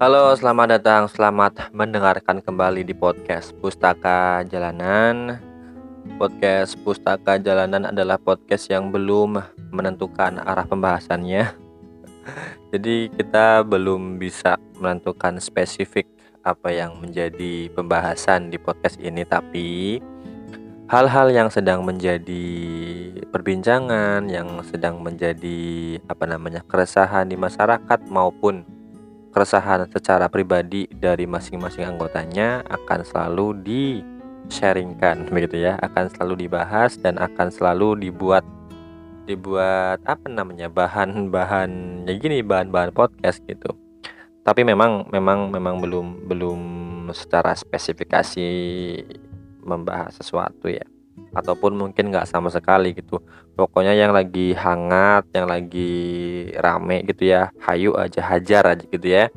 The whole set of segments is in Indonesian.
Halo, selamat datang, selamat mendengarkan kembali di podcast Pustaka Jalanan. Podcast Pustaka Jalanan adalah podcast yang belum menentukan arah pembahasannya. Jadi kita belum bisa menentukan spesifik apa yang menjadi pembahasan di podcast ini, tapi hal-hal yang sedang menjadi perbincangan, yang sedang menjadi apa namanya keresahan di masyarakat maupun keresahan secara pribadi dari masing-masing anggotanya akan selalu di sharingkan begitu ya. Akan selalu dibahas dan akan selalu dibuat dibuat apa namanya bahan-bahan ya gini bahan-bahan podcast gitu. Tapi memang memang memang belum belum secara spesifikasi membahas sesuatu ya ataupun mungkin nggak sama sekali gitu. Pokoknya yang lagi hangat yang lagi rame gitu ya hayu aja hajar aja gitu ya.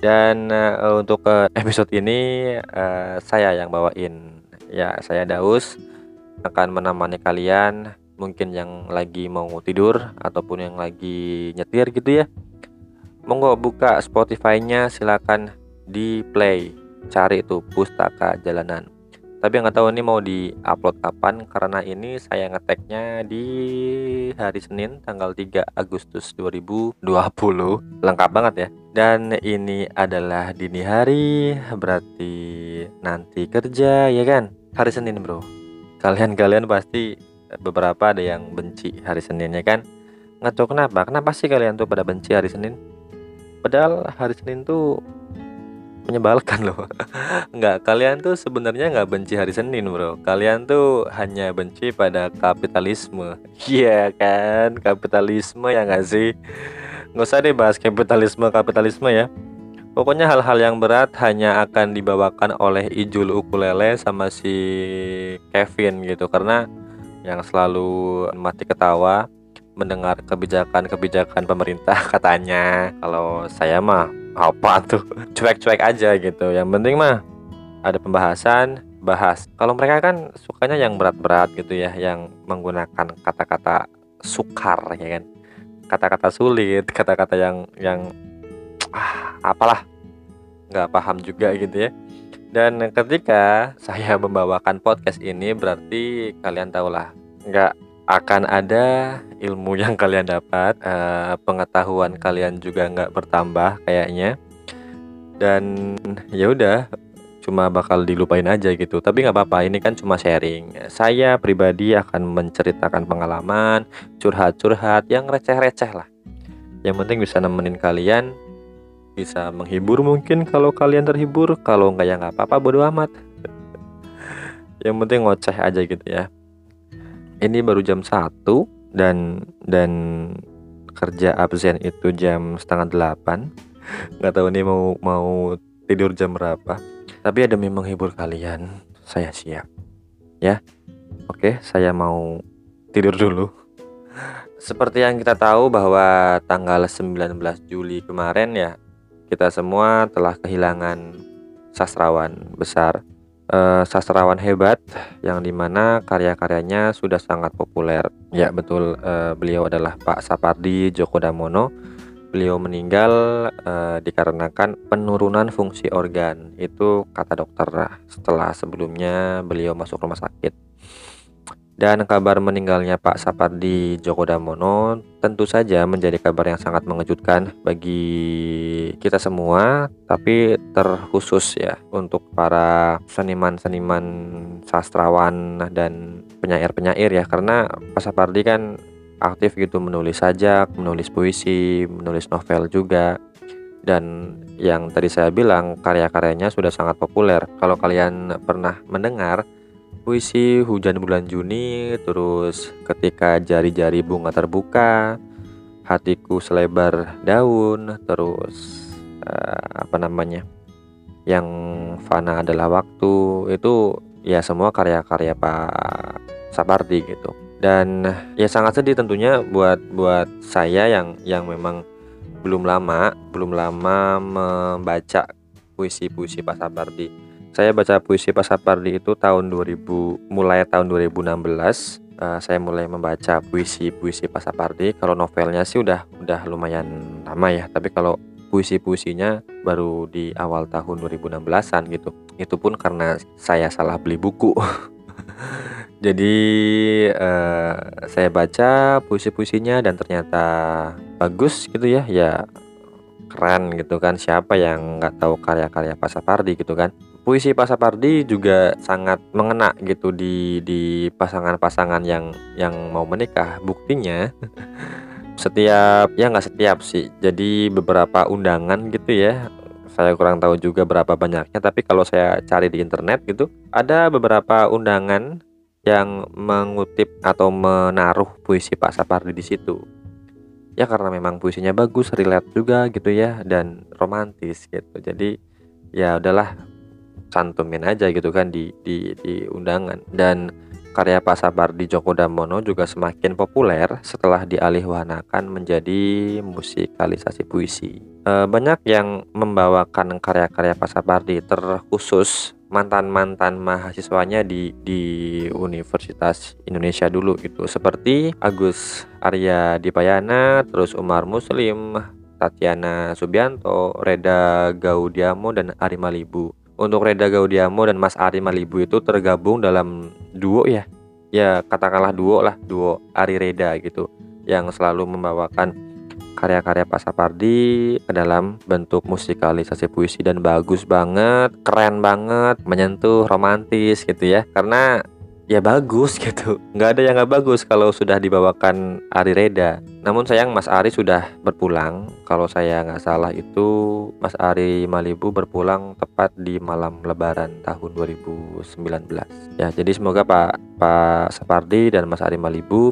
Dan uh, untuk uh, episode ini uh, saya yang bawain. Ya saya Daus akan menemani kalian mungkin yang lagi mau tidur ataupun yang lagi nyetir gitu ya. Monggo buka Spotify-nya silakan di play cari itu pustaka jalanan tapi nggak tahu ini mau di upload kapan karena ini saya ngeteknya di hari Senin tanggal 3 Agustus 2020 lengkap banget ya. Dan ini adalah dini hari berarti nanti kerja ya kan? Hari Senin bro. Kalian-kalian pasti beberapa ada yang benci hari Senin ya kan? Nggak tahu kenapa. Kenapa sih kalian tuh pada benci hari Senin? Padahal hari Senin tuh menyebalkan loh. Nggak kalian tuh sebenarnya nggak benci hari Senin bro. Kalian tuh hanya benci pada kapitalisme. Iya yeah, kan? Kapitalisme ya nggak sih? Nggak usah deh bahas kapitalisme kapitalisme ya. Pokoknya hal-hal yang berat hanya akan dibawakan oleh Ijul Ukulele sama si Kevin gitu. Karena yang selalu mati ketawa mendengar kebijakan-kebijakan pemerintah katanya. Kalau saya mah apa tuh? Cuek-cuek aja gitu. Yang penting mah ada pembahasan bahas. Kalau mereka kan sukanya yang berat-berat gitu ya yang menggunakan kata-kata sukar ya kan? Kata-kata sulit kata-kata yang yang ah, apalah. Nggak paham juga gitu ya. Dan ketika saya membawakan podcast ini berarti kalian tahulah nggak akan ada ilmu yang kalian dapat, uh, pengetahuan kalian juga nggak bertambah kayaknya. Dan ya udah, cuma bakal dilupain aja gitu. Tapi nggak apa-apa, ini kan cuma sharing. Saya pribadi akan menceritakan pengalaman, curhat-curhat yang receh-receh lah. Yang penting bisa nemenin kalian, bisa menghibur mungkin kalau kalian terhibur. Kalau nggak ya nggak apa-apa, bodo amat. yang penting ngoceh aja gitu ya ini baru jam 1 dan dan kerja absen itu jam setengah delapan. Nggak tahu nih mau mau tidur jam berapa. Tapi ada memang menghibur kalian saya siap. Ya oke saya mau tidur dulu. Seperti yang kita tahu bahwa tanggal 19 Juli kemarin ya kita semua telah kehilangan sastrawan besar uh, sastrawan hebat yang di mana karya-karyanya sudah sangat populer. Ya betul, uh, beliau adalah Pak Sapardi Djoko Damono. Beliau meninggal uh, dikarenakan penurunan fungsi organ. Itu kata dokter setelah sebelumnya beliau masuk rumah sakit. Dan kabar meninggalnya Pak Sapardi Djoko Damono tentu saja menjadi kabar yang sangat mengejutkan bagi kita semua, tapi terkhusus ya untuk para seniman-seniman sastrawan dan penyair-penyair ya karena Pak Sapardi kan aktif gitu menulis sajak, menulis puisi, menulis novel juga. Dan yang tadi saya bilang karya-karyanya sudah sangat populer. Kalau kalian pernah mendengar puisi hujan bulan Juni, terus ketika jari-jari bunga terbuka, hatiku selebar daun, terus uh, apa namanya? Yang fana adalah waktu, itu ya semua karya-karya Pak Sapardi gitu. Dan ya sangat sedih tentunya buat buat saya yang yang memang belum lama belum lama membaca puisi-puisi Pak Sapardi saya baca puisi Pak Sapardi itu tahun 2000 mulai tahun 2016 uh, eh, saya mulai membaca puisi-puisi Pak Sapardi kalau novelnya sih udah udah lumayan lama ya tapi kalau puisi-puisinya baru di awal tahun 2016-an gitu. Itu pun karena saya salah beli buku. Jadi uh, saya baca puisi-puisinya dan ternyata bagus gitu ya, ya keren gitu kan. Siapa yang nggak tahu karya-karya Pasapardi gitu kan. Puisi Pasapardi juga sangat mengena gitu di di pasangan-pasangan yang yang mau menikah. Buktinya setiap ya nggak setiap sih. Jadi beberapa undangan gitu ya saya kurang tahu juga berapa banyaknya tapi kalau saya cari di internet gitu ada beberapa undangan yang mengutip atau menaruh puisi Pak Sapardi di situ. Ya karena memang puisinya bagus, relate juga gitu ya dan romantis gitu. Jadi ya udahlah cantumin aja gitu kan di di di undangan dan karya Pak Sapardi Djoko Damono juga semakin populer setelah dialihwanakan menjadi musikalisasi puisi. E, banyak yang membawakan karya-karya Pak Sapardi terkhusus mantan-mantan mahasiswanya di di Universitas Indonesia dulu gitu seperti Agus Arya Dipayana, terus Umar Muslim, Tatiana Subianto, Reda Gaudiamo dan Ari Malibu. Untuk Reda Gaudiamo dan Mas Ari Malibu itu tergabung dalam duo ya. Ya katakanlah duo lah, duo Ari Reda gitu yang selalu membawakan karya-karya Pak Sapardi ke dalam bentuk musikalisasi puisi dan bagus banget, keren banget, menyentuh, romantis gitu ya. Karena ya bagus gitu. Nggak ada yang nggak bagus kalau sudah dibawakan Ari Reda. Namun sayang Mas Ari sudah berpulang. Kalau saya nggak salah itu Mas Ari Malibu berpulang tepat di malam Lebaran tahun 2019 ya jadi semoga Pak Pak Sapardi dan Mas Ari Malibu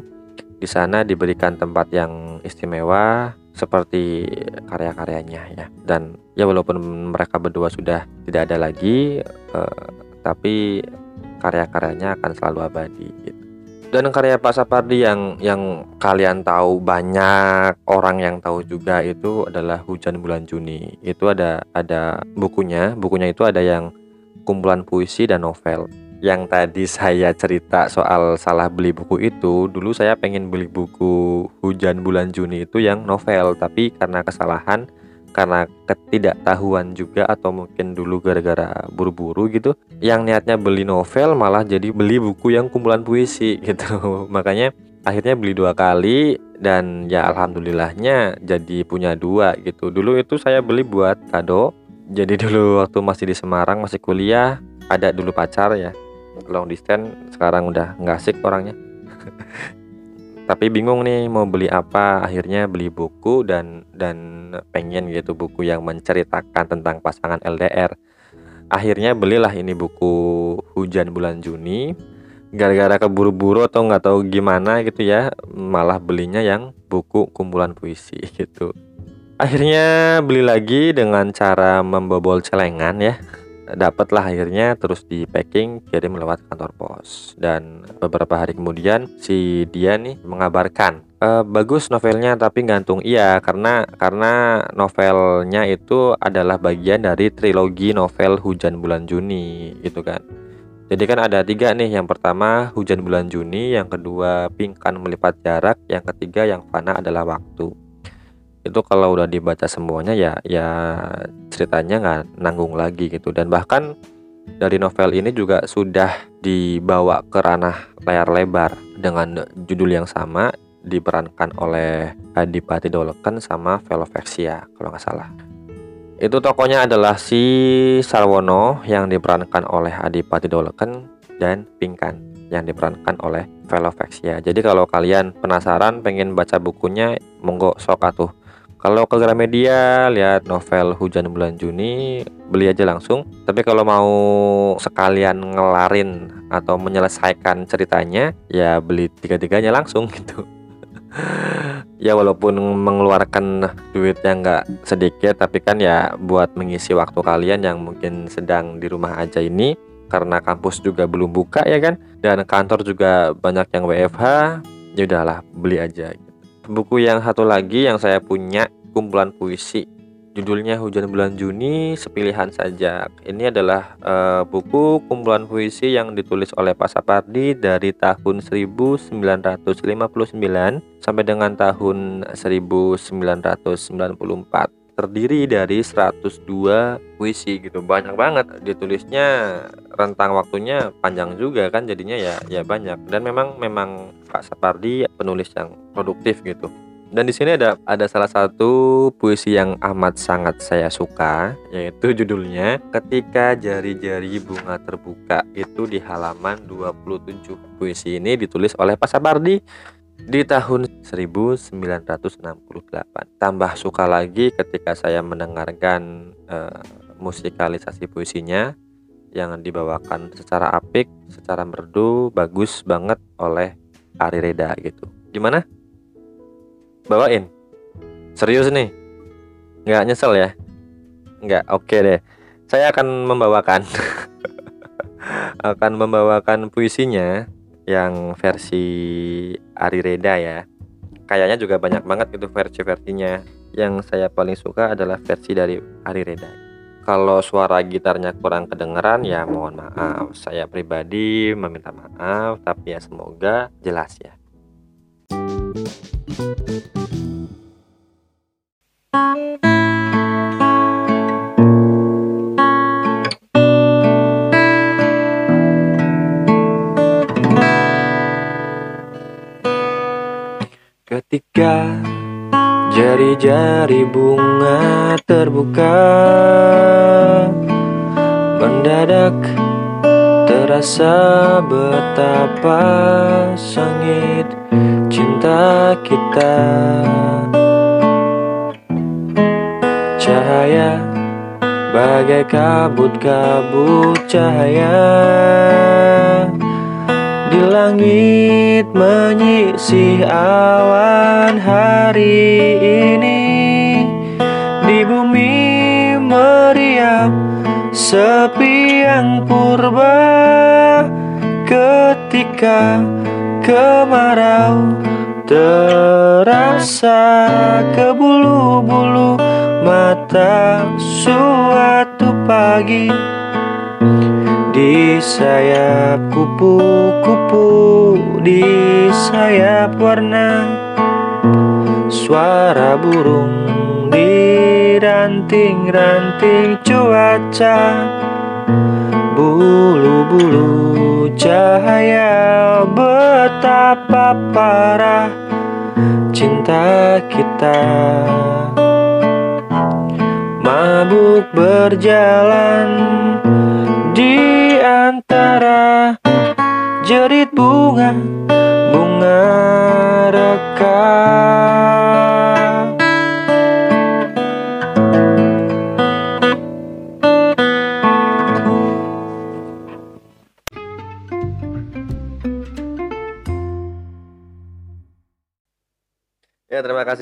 di sana diberikan tempat yang istimewa seperti karya-karyanya ya. Dan ya walaupun mereka berdua sudah tidak ada lagi eh, tapi karya-karyanya akan selalu abadi gitu. dan karya Pak Sapardi yang yang kalian tahu banyak orang yang tahu juga itu adalah Hujan Bulan Juni. Itu ada ada bukunya. Bukunya itu ada yang kumpulan puisi dan novel. Yang tadi saya cerita soal salah beli buku itu, dulu saya pengen beli buku Hujan Bulan Juni itu yang novel, tapi karena kesalahan, karena ketidaktahuan juga atau mungkin dulu gara-gara buru-buru gitu, yang niatnya beli novel malah jadi beli buku yang kumpulan puisi gitu. Makanya akhirnya beli dua kali dan ya alhamdulillahnya jadi punya dua gitu. Dulu itu saya beli buat kado. Jadi dulu waktu masih di Semarang masih kuliah ada dulu pacar ya long distance sekarang udah nggak asik orangnya tapi bingung nih mau beli apa akhirnya beli buku dan dan pengen gitu buku yang menceritakan tentang pasangan LDR akhirnya belilah ini buku hujan bulan Juni. Gara-gara keburu-buru atau nggak tahu gimana gitu ya malah belinya yang buku kumpulan puisi gitu. Akhirnya beli lagi dengan cara membobol celengan ya dapatlah akhirnya terus di packing kirim lewat kantor pos. Dan beberapa hari kemudian si dia nih mengabarkan e, bagus novelnya tapi gantung iya karena karena novelnya itu adalah bagian dari trilogi novel Hujan Bulan Juni gitu kan. Jadi kan ada tiga nih yang pertama Hujan Bulan Juni yang kedua Pingkan Melipat Jarak yang ketiga yang fana adalah waktu itu kalau udah dibaca semuanya ya ya ceritanya nggak nanggung lagi gitu dan bahkan dari novel ini juga sudah dibawa ke ranah layar lebar dengan judul yang sama diperankan oleh Adipati Dolken sama Velovexia kalau nggak salah. Itu tokonya adalah si Sarwono yang diperankan oleh Adipati Dolken dan Pinkan yang diperankan oleh Velovexia. Jadi kalau kalian penasaran pengen baca bukunya, monggo sok atuh kalau ke Gramedia lihat novel Hujan Bulan Juni beli aja langsung. Tapi kalau mau sekalian ngelarin atau menyelesaikan ceritanya ya beli tiga-tiganya langsung gitu. ya walaupun mengeluarkan duit yang nggak sedikit tapi kan ya buat mengisi waktu kalian yang mungkin sedang di rumah aja ini karena kampus juga belum buka ya kan dan kantor juga banyak yang WFH ya udahlah beli aja gitu buku yang satu lagi yang saya punya kumpulan puisi. Judulnya Hujan Bulan Juni sepilihan saja. Ini adalah uh, buku kumpulan puisi yang ditulis oleh Pak Sapardi dari tahun 1959 sampai dengan tahun 1994 terdiri dari 102 puisi gitu. Banyak banget ditulisnya rentang waktunya panjang juga kan jadinya ya ya banyak dan memang memang Pak Sapardi penulis yang produktif gitu dan di sini ada ada salah satu puisi yang amat sangat saya suka yaitu judulnya Ketika Jari-jari Bunga Terbuka itu di halaman 27. Puisi ini ditulis oleh Pak Sapardi di tahun 1968. Tambah suka lagi ketika saya mendengarkan uh, musikalisasi puisinya yang dibawakan secara apik, secara merdu, bagus banget oleh Ari Reda gitu. Gimana? bawain. Serius nih? Nggak nyesel ya? Nggak? Oke okay deh. Saya akan membawakan akan membawakan puisinya yang versi Ari Reda ya. Kayaknya juga banyak banget itu versi-versinya. Yang saya paling suka adalah versi dari Ari Reda kalau suara gitarnya kurang kedengeran ya mohon maaf. Saya pribadi meminta maaf tapi ya semoga jelas ya. Ketika jari-jari bunga terbuka. Mendadak terasa betapa sengit cinta kita. Cahaya bagai kabut-kabut cahaya langit menyisih awan hari ini. Di bumi meriam sepi yang purba Ketika kemarau terasa ke bulu-bulu mata suatu pagi di sayap kupu-kupu di sayap warna. Suara burung di ranting-ranting cuaca. Bulu-bulu cahaya betapa parah cinta kita. Mabuk berjalan di bunga bunga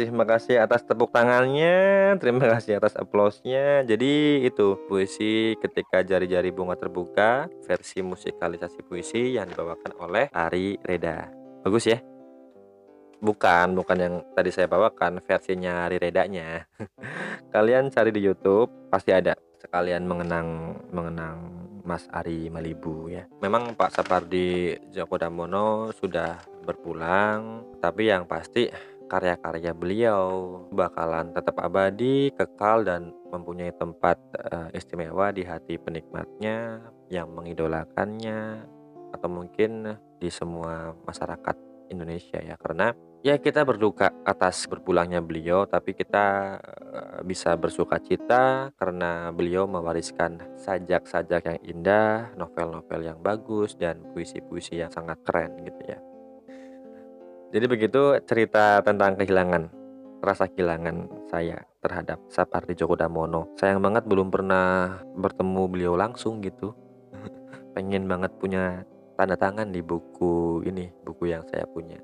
kasih, terima kasih atas tepuk tangannya, terima kasih atas aplausnya. Jadi itu puisi ketika jari-jari bunga terbuka, versi musikalisasi puisi yang dibawakan oleh Ari Reda. Bagus ya? Bukan, bukan yang tadi saya bawakan, versinya Ari Redanya. Kalian cari di YouTube, pasti ada. Sekalian mengenang mengenang Mas Ari Malibu ya. Memang Pak Sapardi Djoko Damono sudah berpulang, tapi yang pasti karya-karya beliau bakalan tetap abadi, kekal dan mempunyai tempat uh, istimewa di hati penikmatnya yang mengidolakannya atau mungkin di semua masyarakat Indonesia ya karena ya kita berduka atas berpulangnya beliau tapi kita uh, bisa bersuka cita karena beliau mewariskan sajak-sajak yang indah, novel-novel yang bagus dan puisi-puisi yang sangat keren gitu ya. Jadi begitu cerita tentang kehilangan rasa kehilangan saya terhadap Sapardi Djoko Damono. Sayang banget belum pernah bertemu beliau langsung gitu. Pengen banget punya tanda tangan di buku ini, buku yang saya punya.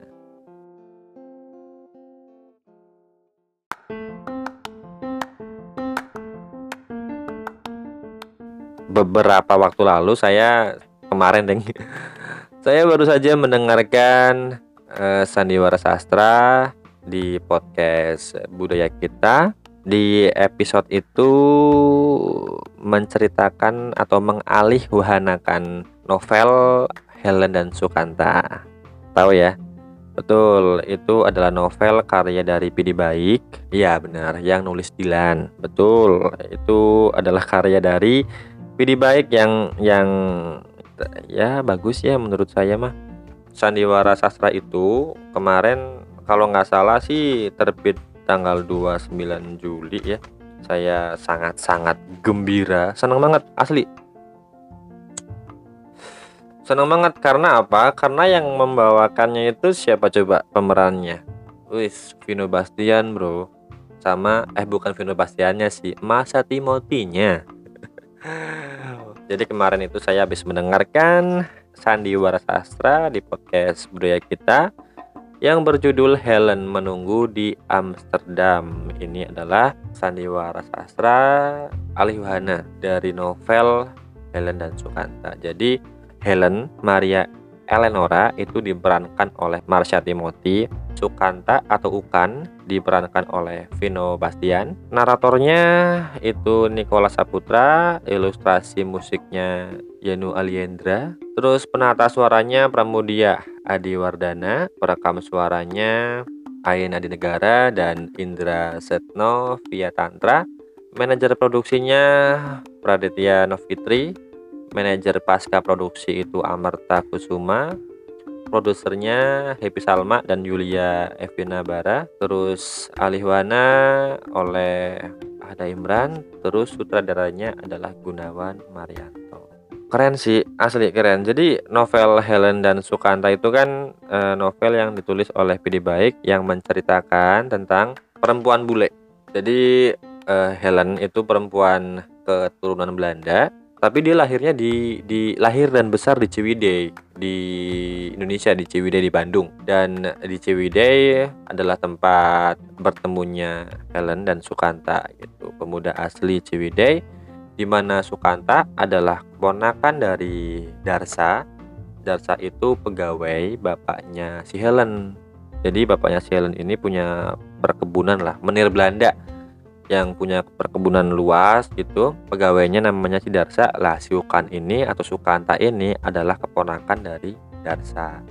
Beberapa waktu lalu saya kemarin deng saya baru saja mendengarkan uh, sandiwara sastra di podcast budaya kita. Di episode itu menceritakan atau mengalih wahanakan novel Helen dan Sukanta. Tahu ya? Betul, itu adalah novel karya dari Pidi Baik. Iya benar, yang nulis Dilan. Betul, itu adalah karya dari Pidi Baik yang yang ya bagus ya menurut saya mah. Sandiwara Sastra itu kemarin kalau nggak salah sih terbit tanggal 29 Juli ya. Saya sangat-sangat gembira, senang banget asli Senang banget karena apa? Karena yang membawakannya itu siapa coba pemerannya? Wis, Vino Bastian, Bro. Sama eh bukan Vino Bastiannya sih, Masa Timotinya. Jadi kemarin itu saya habis mendengarkan Sandiwara Sastra di podcast budaya kita yang berjudul Helen Menunggu di Amsterdam. Ini adalah Sandiwara Sastra Alihwana dari novel Helen dan Sukanta. Jadi Helen Maria Eleonora itu diperankan oleh Marsha Timothy, Sukanta atau Ukan diperankan oleh Vino Bastian. Naratornya itu Nicholas Saputra, ilustrasi musiknya Yanu Aliendra. Terus penata suaranya Pramudia Adiwardana, perekam suaranya Ain Adinegara dan Indra Setno via Tantra. Manajer produksinya Praditya Novitri, manajer pasca produksi itu Amarta Kusuma. Produsernya Happy Salma dan Yulia Evina Bara. Terus Alihwana oleh Ada Imran. Terus sutradaranya adalah Gunawan Marianto keren sih asli keren. Jadi novel Helen dan Sukanta itu kan e, novel yang ditulis oleh Pidi Baik yang menceritakan tentang perempuan bule. Jadi e, Helen itu perempuan keturunan Belanda tapi dia lahirnya di di lahir dan besar di Ciwidey di Indonesia di Ciwidey di Bandung. Dan di Ciwidey adalah tempat bertemunya Helen dan Sukanta gitu pemuda asli Ciwidey di mana Sukanta adalah keponakan dari Darsa. Darsa itu pegawai bapaknya si Helen. Jadi bapaknya si Helen ini punya perkebunan lah menir Belanda yang punya perkebunan luas gitu. Pegawainya namanya si Darsa. Lah si Ukan ini atau Sukanta ini adalah keponakan dari Darsa.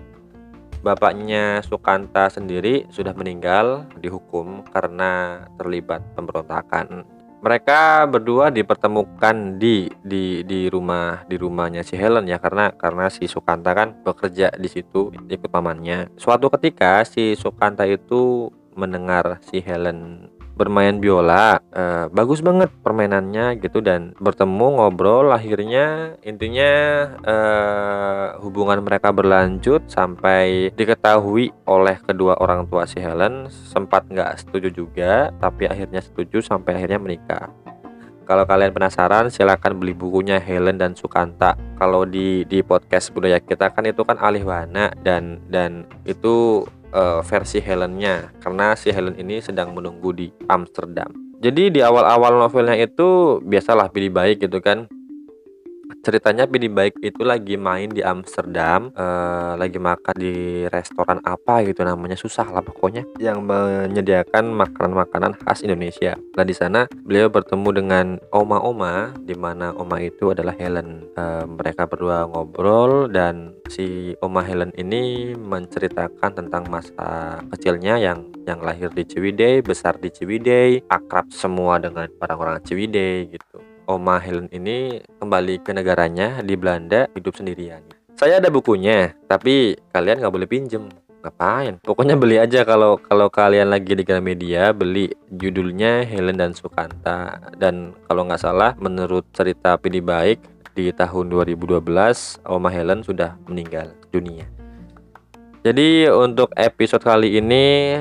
Bapaknya Sukanta sendiri sudah meninggal dihukum karena terlibat pemberontakan mereka berdua dipertemukan di di di rumah di rumahnya si Helen ya karena karena si Sukanta kan bekerja di situ ikut pamannya. Suatu ketika si Sukanta itu mendengar si Helen bermain biola uh, bagus banget permainannya gitu dan bertemu ngobrol akhirnya intinya uh, hubungan mereka berlanjut sampai diketahui oleh kedua orang tua si Helen. Sempat nggak setuju juga tapi akhirnya setuju sampai akhirnya menikah. Kalau kalian penasaran silahkan beli bukunya Helen dan Sukanta. Kalau di di podcast budaya kita kan itu kan alih wana dan dan itu uh, versi Helennya karena si Helen ini sedang menunggu di Amsterdam. Jadi di awal-awal novelnya itu biasalah pilih baik gitu kan ceritanya Bini Baik itu lagi main di Amsterdam, uh, lagi makan di restoran apa gitu namanya susah lah pokoknya yang menyediakan makanan-makanan khas Indonesia. Nah di sana beliau bertemu dengan oma-oma, di mana oma itu adalah Helen. Uh, mereka berdua ngobrol dan si oma Helen ini menceritakan tentang masa kecilnya yang yang lahir di Ciwidey, besar di Ciwidey, akrab semua dengan orang-orang Ciwidey gitu. Oma Helen ini kembali ke negaranya di Belanda hidup sendirian. Saya ada bukunya, tapi kalian nggak boleh pinjem. Ngapain? Pokoknya beli aja kalau kalau kalian lagi di Gramedia beli judulnya Helen dan Sukanta dan kalau nggak salah menurut cerita Pidi Baik di tahun 2012 Oma Helen sudah meninggal dunia. Jadi untuk episode kali ini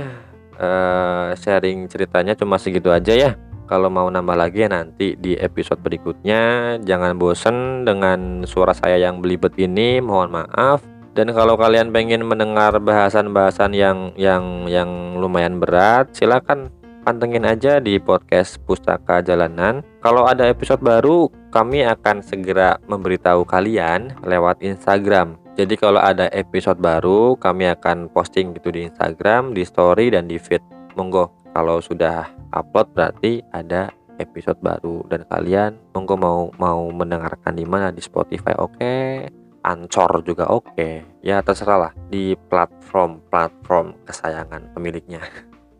uh, sharing ceritanya cuma segitu aja ya. Kalau mau nambah lagi ya nanti di episode berikutnya. Jangan bosen dengan suara saya yang belibet ini, mohon maaf. Dan kalau kalian pengen mendengar bahasan-bahasan yang yang yang lumayan berat, silakan pantengin aja di podcast Pustaka Jalanan. Kalau ada episode baru, kami akan segera memberitahu kalian lewat Instagram. Jadi kalau ada episode baru, kami akan posting gitu di Instagram, di story dan di feed. Monggo kalau sudah upload berarti ada episode baru dan kalian monggo mau mau mendengarkan di mana di Spotify oke okay. Ancor juga oke. Ya terserah lah di platform-platform kesayangan pemiliknya.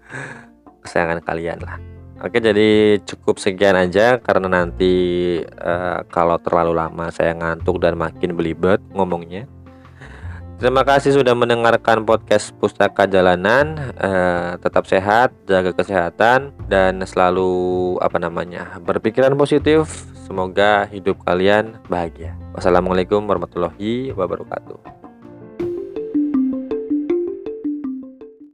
kesayangan kalian lah. Oke, jadi cukup sekian aja karena nanti uh, kalau terlalu lama saya ngantuk dan makin belibet ngomongnya. Terima kasih sudah mendengarkan podcast Pustaka Jalanan. Uh, tetap sehat, jaga kesehatan dan selalu apa namanya? berpikiran positif. Semoga hidup kalian bahagia. Wassalamualaikum warahmatullahi wabarakatuh.